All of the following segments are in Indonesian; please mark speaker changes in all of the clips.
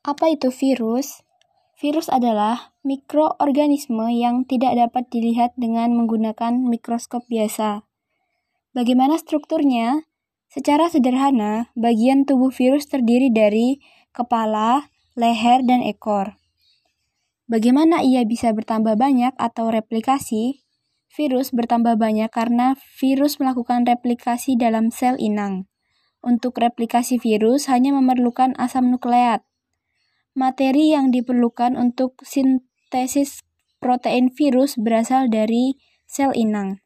Speaker 1: Apa itu virus? Virus adalah mikroorganisme yang tidak dapat dilihat dengan menggunakan mikroskop biasa. Bagaimana strukturnya? Secara sederhana, bagian tubuh virus terdiri dari kepala, leher, dan ekor. Bagaimana ia bisa bertambah banyak atau replikasi? Virus bertambah banyak karena virus melakukan replikasi dalam sel inang. Untuk replikasi virus hanya memerlukan asam nukleat. Materi yang diperlukan untuk sintesis protein virus berasal dari sel inang.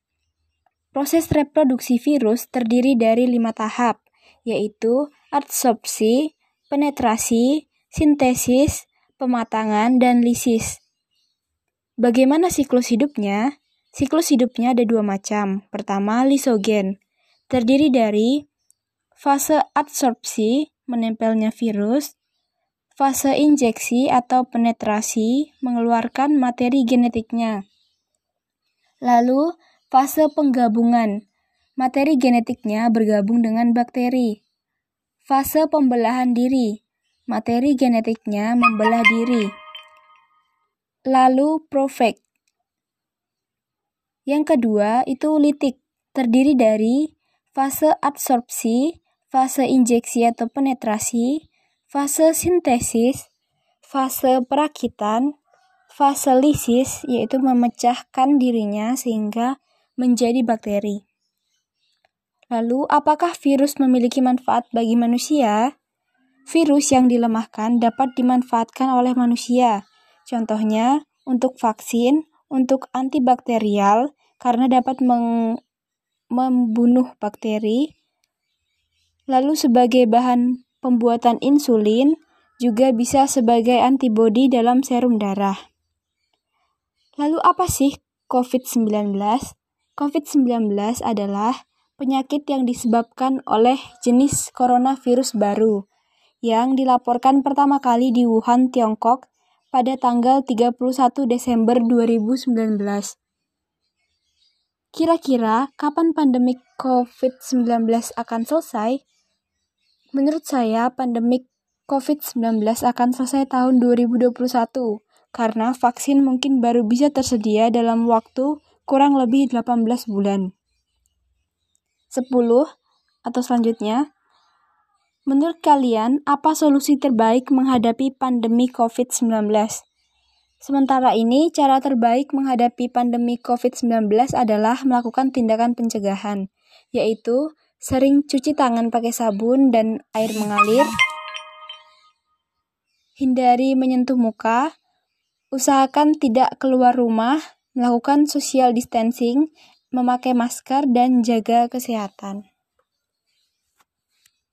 Speaker 1: Proses reproduksi virus terdiri dari lima tahap, yaitu adsorpsi, penetrasi, sintesis, pematangan, dan lisis. Bagaimana siklus hidupnya? Siklus hidupnya ada dua macam. Pertama, lisogen, terdiri dari fase adsorpsi, menempelnya virus, Fase injeksi atau penetrasi mengeluarkan materi genetiknya. Lalu, fase penggabungan. Materi genetiknya bergabung dengan bakteri. Fase pembelahan diri. Materi genetiknya membelah diri. Lalu, profek. Yang kedua itu litik, terdiri dari fase adsorpsi, fase injeksi atau penetrasi, fase sintesis, fase perakitan, fase lisis yaitu memecahkan dirinya sehingga menjadi bakteri. Lalu, apakah virus memiliki manfaat bagi manusia? Virus yang dilemahkan dapat dimanfaatkan oleh manusia. Contohnya, untuk vaksin, untuk antibakterial, karena dapat membunuh bakteri. Lalu sebagai bahan pembuatan insulin juga bisa sebagai antibodi dalam serum darah. Lalu apa sih COVID-19? COVID-19 adalah penyakit yang disebabkan oleh jenis coronavirus baru yang dilaporkan pertama kali di Wuhan, Tiongkok pada tanggal 31 Desember 2019. Kira-kira kapan pandemi COVID-19 akan selesai? Menurut saya, pandemik COVID-19 akan selesai tahun 2021 karena vaksin mungkin baru bisa tersedia dalam waktu kurang lebih 18 bulan. 10 atau selanjutnya, menurut kalian apa solusi terbaik menghadapi pandemi COVID-19? Sementara ini, cara terbaik menghadapi pandemi COVID-19 adalah melakukan tindakan pencegahan, yaitu Sering cuci tangan pakai sabun dan air mengalir. Hindari menyentuh muka. Usahakan tidak keluar rumah. Melakukan social distancing, memakai masker, dan jaga kesehatan.